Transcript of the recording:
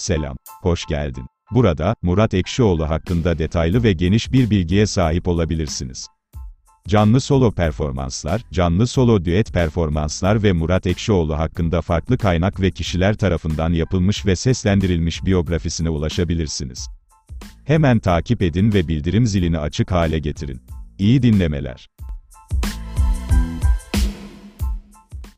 Selam, hoş geldin. Burada, Murat Ekşioğlu hakkında detaylı ve geniş bir bilgiye sahip olabilirsiniz. Canlı solo performanslar, canlı solo düet performanslar ve Murat Ekşioğlu hakkında farklı kaynak ve kişiler tarafından yapılmış ve seslendirilmiş biyografisine ulaşabilirsiniz. Hemen takip edin ve bildirim zilini açık hale getirin. İyi dinlemeler.